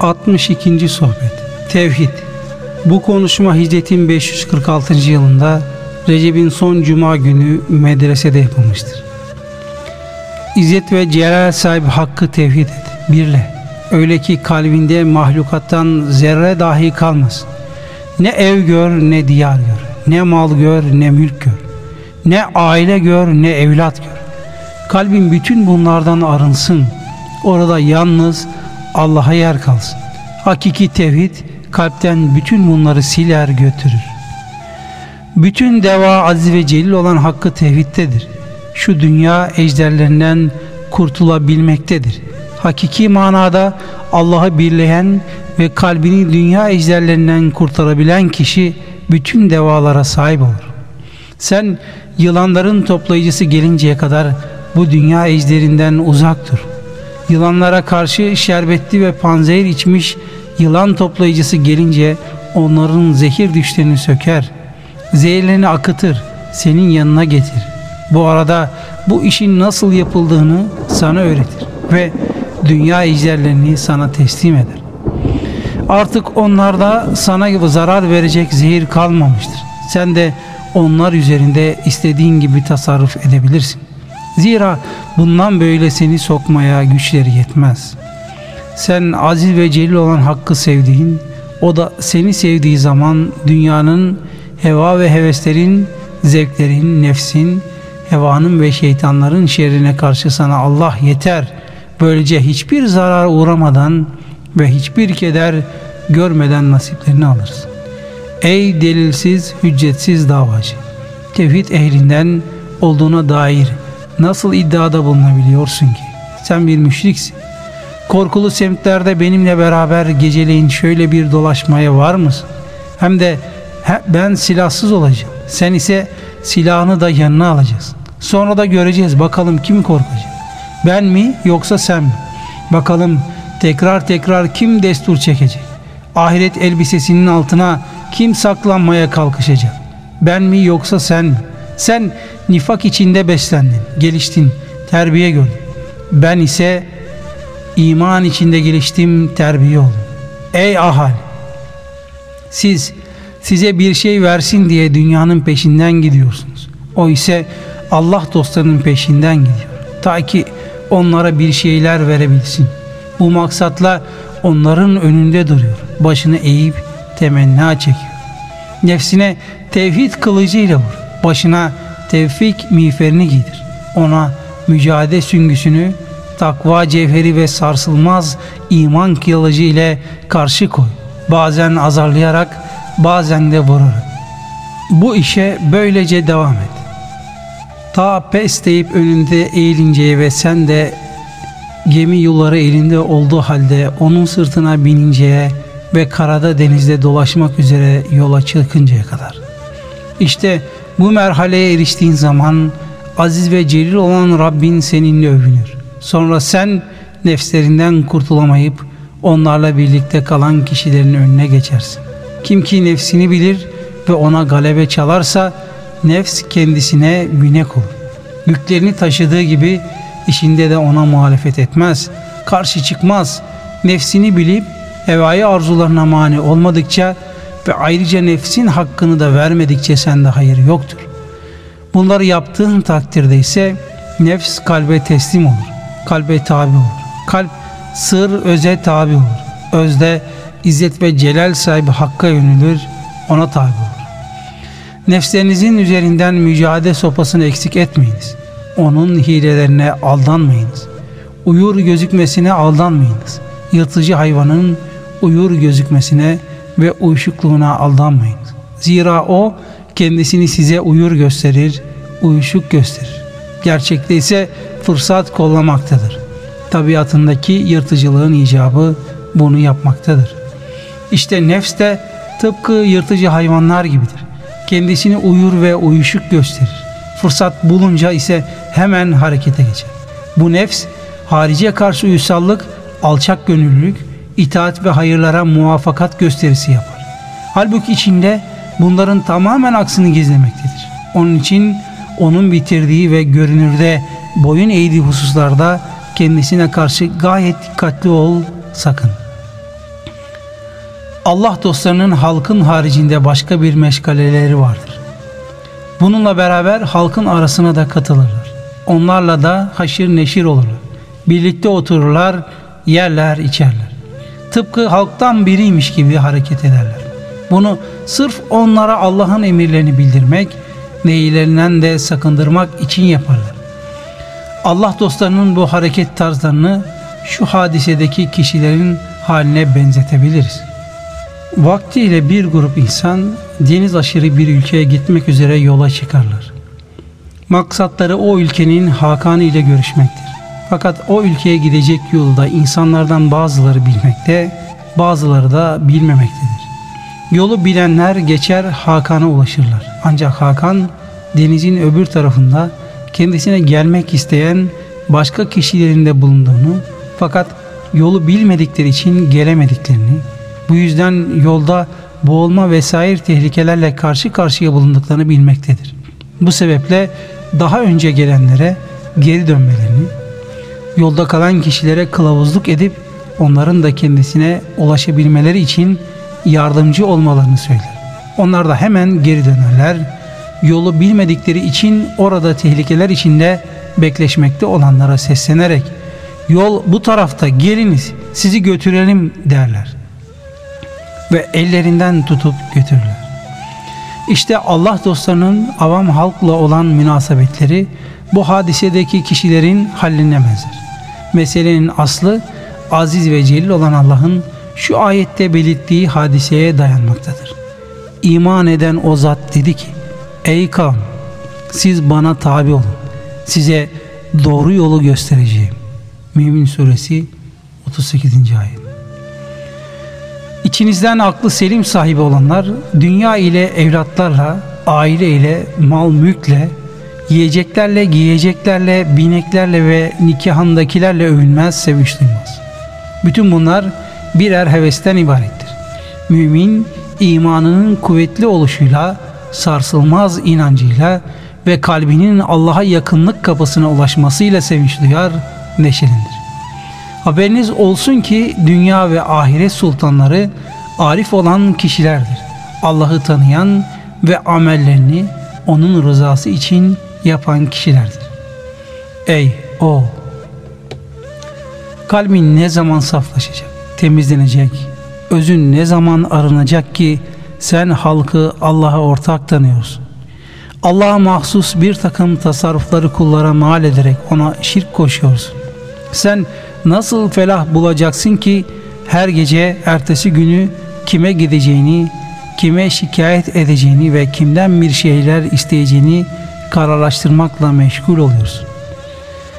62. Sohbet Tevhid Bu konuşma hicretin 546. yılında Recep'in son cuma günü medresede yapılmıştır. İzzet ve celal sahibi hakkı tevhid et. Birle. Öyle ki kalbinde mahlukattan zerre dahi kalmasın. Ne ev gör ne diyar gör. Ne mal gör ne mülk gör. Ne aile gör ne evlat gör. Kalbin bütün bunlardan arınsın. Orada yalnız Allah'a yer kalsın. Hakiki tevhid kalpten bütün bunları siler götürür. Bütün deva aziz ve celil olan hakkı tevhidtedir. Şu dünya ejderlerinden kurtulabilmektedir. Hakiki manada Allah'ı birleyen ve kalbini dünya ejderlerinden kurtarabilen kişi bütün devalara sahip olur. Sen yılanların toplayıcısı gelinceye kadar bu dünya ejderinden uzak dur. Yılanlara karşı şerbetli ve panzehir içmiş yılan toplayıcısı gelince onların zehir düşlerini söker. Zehirlerini akıtır, senin yanına getir. Bu arada bu işin nasıl yapıldığını sana öğretir ve dünya ejderlerini sana teslim eder. Artık onlarda sana zarar verecek zehir kalmamıştır. Sen de onlar üzerinde istediğin gibi tasarruf edebilirsin. Zira bundan böyle seni sokmaya güçleri yetmez. Sen aziz ve celil olan hakkı sevdiğin, o da seni sevdiği zaman dünyanın, heva ve heveslerin, zevklerin, nefsin, hevanın ve şeytanların şerrine karşı sana Allah yeter. Böylece hiçbir zarar uğramadan ve hiçbir keder görmeden nasiplerini alırsın. Ey delilsiz, hüccetsiz davacı! Tevhid ehlinden olduğuna dair nasıl iddiada bulunabiliyorsun ki? Sen bir müşriksin. Korkulu semtlerde benimle beraber geceleyin şöyle bir dolaşmaya var mısın? Hem de he, ben silahsız olacağım. Sen ise silahını da yanına alacaksın. Sonra da göreceğiz bakalım kim korkacak. Ben mi yoksa sen mi? Bakalım tekrar tekrar kim destur çekecek? Ahiret elbisesinin altına kim saklanmaya kalkışacak? Ben mi yoksa sen mi? Sen nifak içinde beslendin, geliştin, terbiye gördün. Ben ise iman içinde geliştim, terbiye oldum. Ey ahal! Siz size bir şey versin diye dünyanın peşinden gidiyorsunuz. O ise Allah dostlarının peşinden gidiyor. Ta ki onlara bir şeyler verebilsin. Bu maksatla onların önünde duruyor. Başını eğip temenna çekiyor. Nefsine tevhid kılıcıyla vur. Başına tevfik miğferini giydir. Ona mücadele süngüsünü, takva cevheri ve sarsılmaz iman kılıcı ile karşı koy. Bazen azarlayarak, bazen de vurarak. Bu işe böylece devam et. Ta pes deyip önünde eğilinceye ve sen de gemi yolları elinde olduğu halde onun sırtına bininceye ve karada denizde dolaşmak üzere yola çıkıncaya kadar. İşte bu merhaleye eriştiğin zaman aziz ve celil olan Rabbin seninle övünür. Sonra sen nefslerinden kurtulamayıp onlarla birlikte kalan kişilerin önüne geçersin. Kim ki nefsini bilir ve ona galebe çalarsa nefs kendisine binek olur. Yüklerini taşıdığı gibi işinde de ona muhalefet etmez, karşı çıkmaz. Nefsini bilip hevai arzularına mani olmadıkça ve ayrıca nefsin hakkını da vermedikçe sende hayır yoktur. Bunları yaptığın takdirde ise nefs kalbe teslim olur, kalbe tabi olur. Kalp sır öze tabi olur. Özde izzet ve celal sahibi hakka yönülür, ona tabi olur. Nefslerinizin üzerinden mücadele sopasını eksik etmeyiniz. Onun hilelerine aldanmayınız. Uyur gözükmesine aldanmayınız. Yırtıcı hayvanın uyur gözükmesine ve uyuşukluğuna aldanmayınız. Zira o kendisini size uyur gösterir, uyuşuk gösterir. Gerçekte ise fırsat kollamaktadır. Tabiatındaki yırtıcılığın icabı bunu yapmaktadır. İşte nefs de tıpkı yırtıcı hayvanlar gibidir. Kendisini uyur ve uyuşuk gösterir. Fırsat bulunca ise hemen harekete geçer. Bu nefs harice karşı uysallık, alçak gönüllülük, itaat ve hayırlara muvaffakat gösterisi yapar. Halbuki içinde bunların tamamen aksini gizlemektedir. Onun için onun bitirdiği ve görünürde boyun eğdiği hususlarda kendisine karşı gayet dikkatli ol sakın. Allah dostlarının halkın haricinde başka bir meşgaleleri vardır. Bununla beraber halkın arasına da katılırlar. Onlarla da haşir neşir olurlar. Birlikte otururlar, yerler, içerler. Tıpkı halktan biriymiş gibi hareket ederler. Bunu sırf onlara Allah'ın emirlerini bildirmek, nehilerinden de sakındırmak için yaparlar. Allah dostlarının bu hareket tarzlarını şu hadisedeki kişilerin haline benzetebiliriz. Vaktiyle bir grup insan deniz aşırı bir ülkeye gitmek üzere yola çıkarlar. Maksatları o ülkenin Hakanı ile görüşmektir. Fakat o ülkeye gidecek yolda insanlardan bazıları bilmekte, bazıları da bilmemektedir. Yolu bilenler geçer Hakan'a ulaşırlar. Ancak Hakan denizin öbür tarafında kendisine gelmek isteyen başka kişilerin de bulunduğunu fakat yolu bilmedikleri için gelemediklerini, bu yüzden yolda boğulma vesaire tehlikelerle karşı karşıya bulunduklarını bilmektedir. Bu sebeple daha önce gelenlere geri dönmelerini, yolda kalan kişilere kılavuzluk edip onların da kendisine ulaşabilmeleri için yardımcı olmalarını söyler. Onlar da hemen geri dönerler. Yolu bilmedikleri için orada tehlikeler içinde bekleşmekte olanlara seslenerek yol bu tarafta geliniz sizi götürelim derler. Ve ellerinden tutup götürürler. İşte Allah dostlarının avam halkla olan münasebetleri bu hadisedeki kişilerin halline benzer. Meselenin aslı aziz ve celil olan Allah'ın şu ayette belirttiği hadiseye dayanmaktadır. İman eden o zat dedi ki Ey kavm siz bana tabi olun. Size doğru yolu göstereceğim. Mümin suresi 38. ayet. İçinizden aklı selim sahibi olanlar dünya ile evlatlarla, aile ile, mal mülkle, yiyeceklerle, giyeceklerle, bineklerle ve nikahındakilerle övünmez, sevinç duymaz. Bütün bunlar birer hevesten ibarettir. Mümin imanının kuvvetli oluşuyla, sarsılmaz inancıyla ve kalbinin Allah'a yakınlık kapısına ulaşmasıyla sevinç duyar, neşelenir. Haberiniz olsun ki dünya ve ahiret sultanları arif olan kişilerdir. Allah'ı tanıyan ve amellerini onun rızası için yapan kişilerdir. Ey o kalbin ne zaman saflaşacak, temizlenecek, özün ne zaman arınacak ki sen halkı Allah'a ortak tanıyorsun. Allah'a mahsus bir takım tasarrufları kullara mal ederek ona şirk koşuyorsun. Sen nasıl felah bulacaksın ki her gece ertesi günü kime gideceğini, kime şikayet edeceğini ve kimden bir şeyler isteyeceğini kararlaştırmakla meşgul oluyorsun.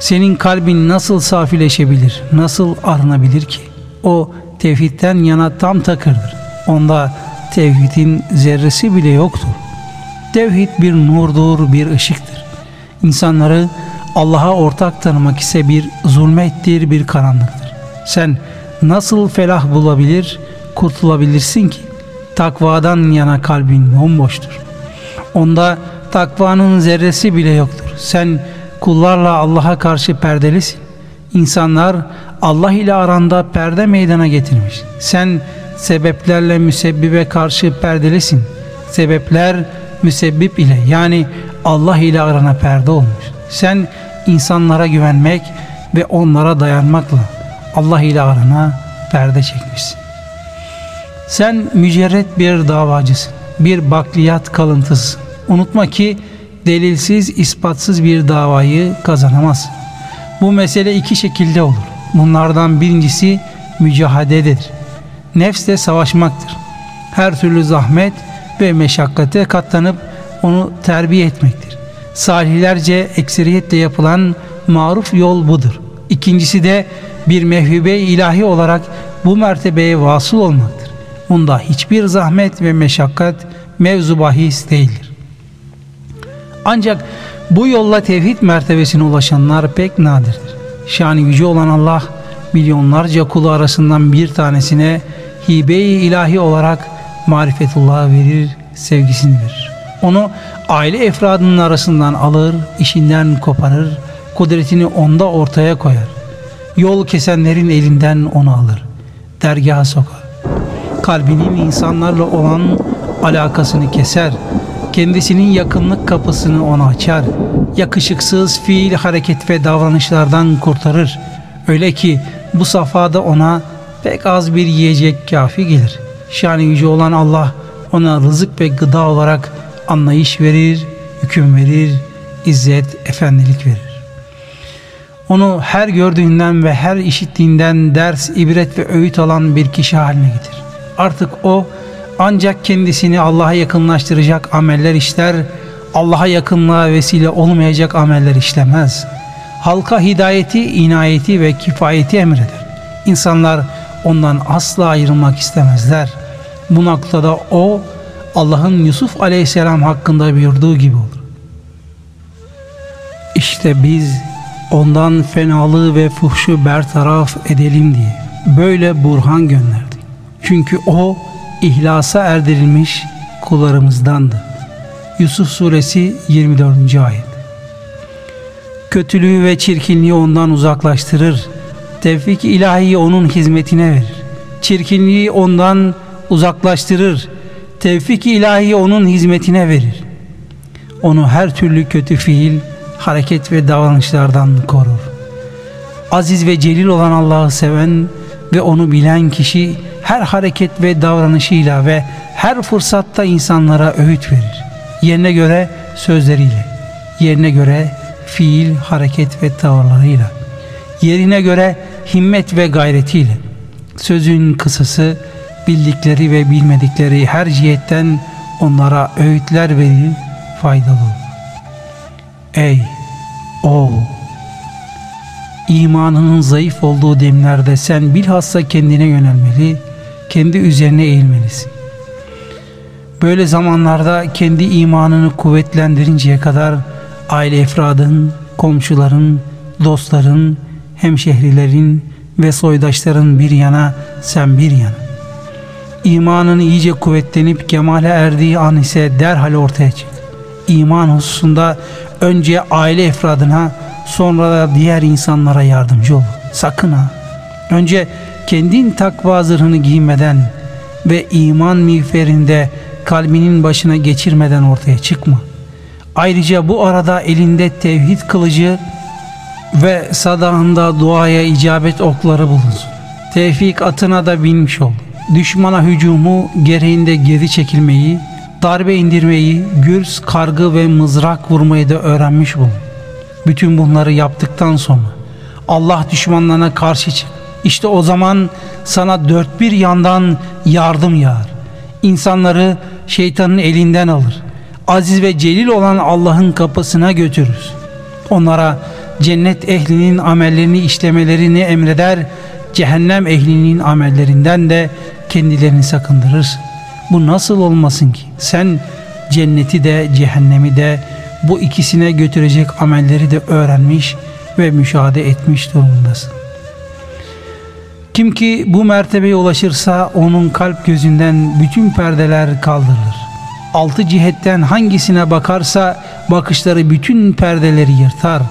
Senin kalbin nasıl safileşebilir, nasıl arınabilir ki? O tevhidden yana tam takırdır. Onda tevhidin zerresi bile yoktur. Tevhid bir nurdur, bir ışıktır. İnsanları Allah'a ortak tanımak ise bir zulmettir, bir karanlıktır. Sen nasıl felah bulabilir, kurtulabilirsin ki? Takvadan yana kalbin bomboştur. Onda takvanın zerresi bile yoktur. Sen kullarla Allah'a karşı perdelisin. İnsanlar Allah ile aranda perde meydana getirmiş. Sen sebeplerle müsebbibe karşı perdelisin. Sebepler müsebbip ile yani Allah ile arana perde olmuş. Sen insanlara güvenmek ve onlara dayanmakla Allah ile arana perde çekmişsin. Sen mücerret bir davacısın, bir bakliyat kalıntısın. Unutma ki delilsiz, ispatsız bir davayı kazanamazsın. Bu mesele iki şekilde olur. Bunlardan birincisi mücahadedir. Nefsle savaşmaktır. Her türlü zahmet ve meşakkate katlanıp onu terbiye etmektir. Salihlerce ekseriyetle yapılan maruf yol budur. İkincisi de bir mehvübe ilahi olarak bu mertebeye vasıl olmaktır. Bunda hiçbir zahmet ve meşakkat mevzu bahis değildir. Ancak bu yolla tevhid mertebesine ulaşanlar pek nadirdir. Şani yüce olan Allah milyonlarca kulu arasından bir tanesine hibe-i ilahi olarak marifetullah verir, sevgisini verir. Onu aile efradının arasından alır, işinden koparır, kudretini onda ortaya koyar. Yol kesenlerin elinden onu alır, dergaha sokar. kalbinin insanlarla olan alakasını keser. Kendisinin yakınlık kapısını ona açar. Yakışıksız fiil, hareket ve davranışlardan kurtarır. Öyle ki bu safhada ona pek az bir yiyecek kafi gelir. Şani yüce olan Allah ona rızık ve gıda olarak anlayış verir, hüküm verir, izzet, efendilik verir. Onu her gördüğünden ve her işittiğinden ders, ibret ve öğüt alan bir kişi haline getir. Artık o ancak kendisini Allah'a yakınlaştıracak ameller işler, Allah'a yakınlığa vesile olmayacak ameller işlemez. Halka hidayeti, inayeti ve kifayeti emreder. İnsanlar ondan asla ayrılmak istemezler. Bu noktada o Allah'ın Yusuf aleyhisselam hakkında buyurduğu gibi olur. İşte biz ondan fenalığı ve fuhşu bertaraf edelim diye böyle burhan gönderdik. Çünkü o ihlasa erdirilmiş kullarımızdandı. Yusuf suresi 24. ayet Kötülüğü ve çirkinliği ondan uzaklaştırır. Tevfik ilahiyi onun hizmetine verir. Çirkinliği ondan uzaklaştırır. Tevfik ilahiyi onun hizmetine verir. Onu her türlü kötü fiil, hareket ve davranışlardan korur. Aziz ve celil olan Allah'ı seven ve onu bilen kişi her hareket ve davranışıyla ve her fırsatta insanlara öğüt verir. Yerine göre sözleriyle, yerine göre fiil, hareket ve tavırlarıyla, yerine göre himmet ve gayretiyle. Sözün kısası bildikleri ve bilmedikleri her cihetten onlara öğütler verir, faydalı. Ey oğul! İmanının zayıf olduğu demlerde sen bilhassa kendine yönelmeli, kendi üzerine eğilmelisin. Böyle zamanlarda kendi imanını kuvvetlendirinceye kadar aile efradın, komşuların, dostların, hemşehrilerin ve soydaşların bir yana sen bir yana. İmanın iyice kuvvetlenip kemale erdiği an ise derhal ortaya çık. İman hususunda önce aile efradına sonra da diğer insanlara yardımcı ol. Sakın ha. Önce kendin takva zırhını giymeden ve iman miğferinde kalbinin başına geçirmeden ortaya çıkma. Ayrıca bu arada elinde tevhid kılıcı ve sadağında duaya icabet okları bulunsun. Tevfik atına da binmiş ol. Düşmana hücumu gereğinde geri çekilmeyi, darbe indirmeyi, gürs, kargı ve mızrak vurmayı da öğrenmiş bulun. Bütün bunları yaptıktan sonra Allah düşmanlarına karşı çık. İşte o zaman sana dört bir yandan yardım yağar. İnsanları şeytanın elinden alır. Aziz ve celil olan Allah'ın kapısına götürür. Onlara cennet ehlinin amellerini işlemelerini emreder, cehennem ehlinin amellerinden de kendilerini sakındırır. Bu nasıl olmasın ki? Sen cenneti de cehennemi de bu ikisine götürecek amelleri de öğrenmiş ve müşahede etmiş durumundasın. Kim ki bu mertebeye ulaşırsa onun kalp gözünden bütün perdeler kaldırılır. Altı cihetten hangisine bakarsa bakışları bütün perdeleri yırtar.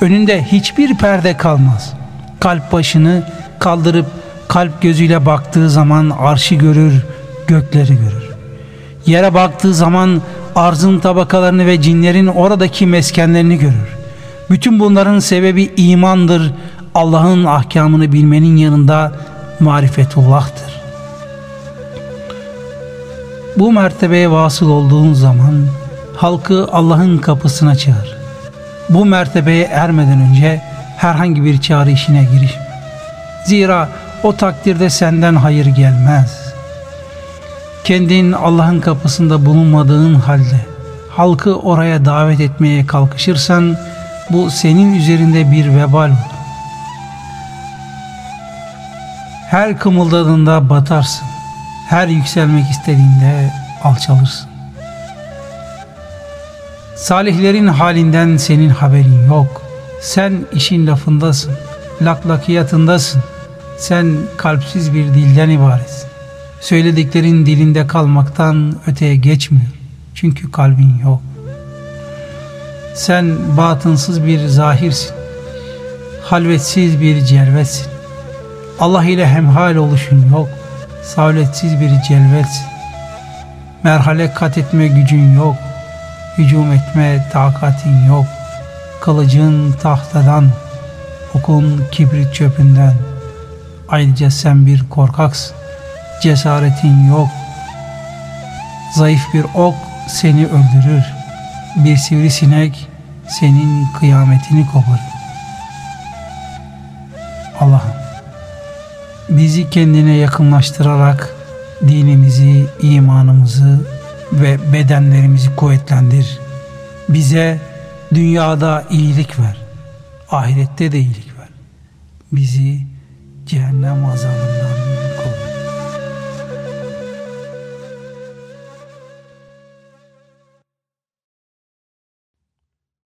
Önünde hiçbir perde kalmaz. Kalp başını kaldırıp kalp gözüyle baktığı zaman arşı görür, gökleri görür. Yere baktığı zaman arzın tabakalarını ve cinlerin oradaki meskenlerini görür. Bütün bunların sebebi imandır. Allah'ın ahkamını bilmenin yanında marifetullah'tır. Bu mertebeye vasıl olduğun zaman halkı Allah'ın kapısına çağır. Bu mertebeye ermeden önce herhangi bir çağrı işine girişme. Zira o takdirde senden hayır gelmez. Kendin Allah'ın kapısında bulunmadığın halde halkı oraya davet etmeye kalkışırsan bu senin üzerinde bir vebal olur. Her kımıldadığında batarsın. Her yükselmek istediğinde alçalırsın. Salihlerin halinden senin haberin yok. Sen işin lafındasın, laklakiyatındasın. Sen kalpsiz bir dilden ibaretsin. Söylediklerin dilinde kalmaktan öteye geçmiyor. Çünkü kalbin yok. Sen batınsız bir zahirsin. Halvetsiz bir cervetsin. Allah ile hemhal oluşun yok. savletsiz bir celvetsin. Merhale kat etme gücün yok, hücum etme takatin yok. Kılıcın tahtadan, okun kibrit çöpünden. Ayrıca sen bir korkaksın, cesaretin yok. Zayıf bir ok seni öldürür, bir sivrisinek senin kıyametini koparır. Allah'ım bizi kendine yakınlaştırarak dinimizi, imanımızı ve bedenlerimizi kuvvetlendir. Bize dünyada iyilik ver, ahirette de iyilik ver. Bizi cehennem azabından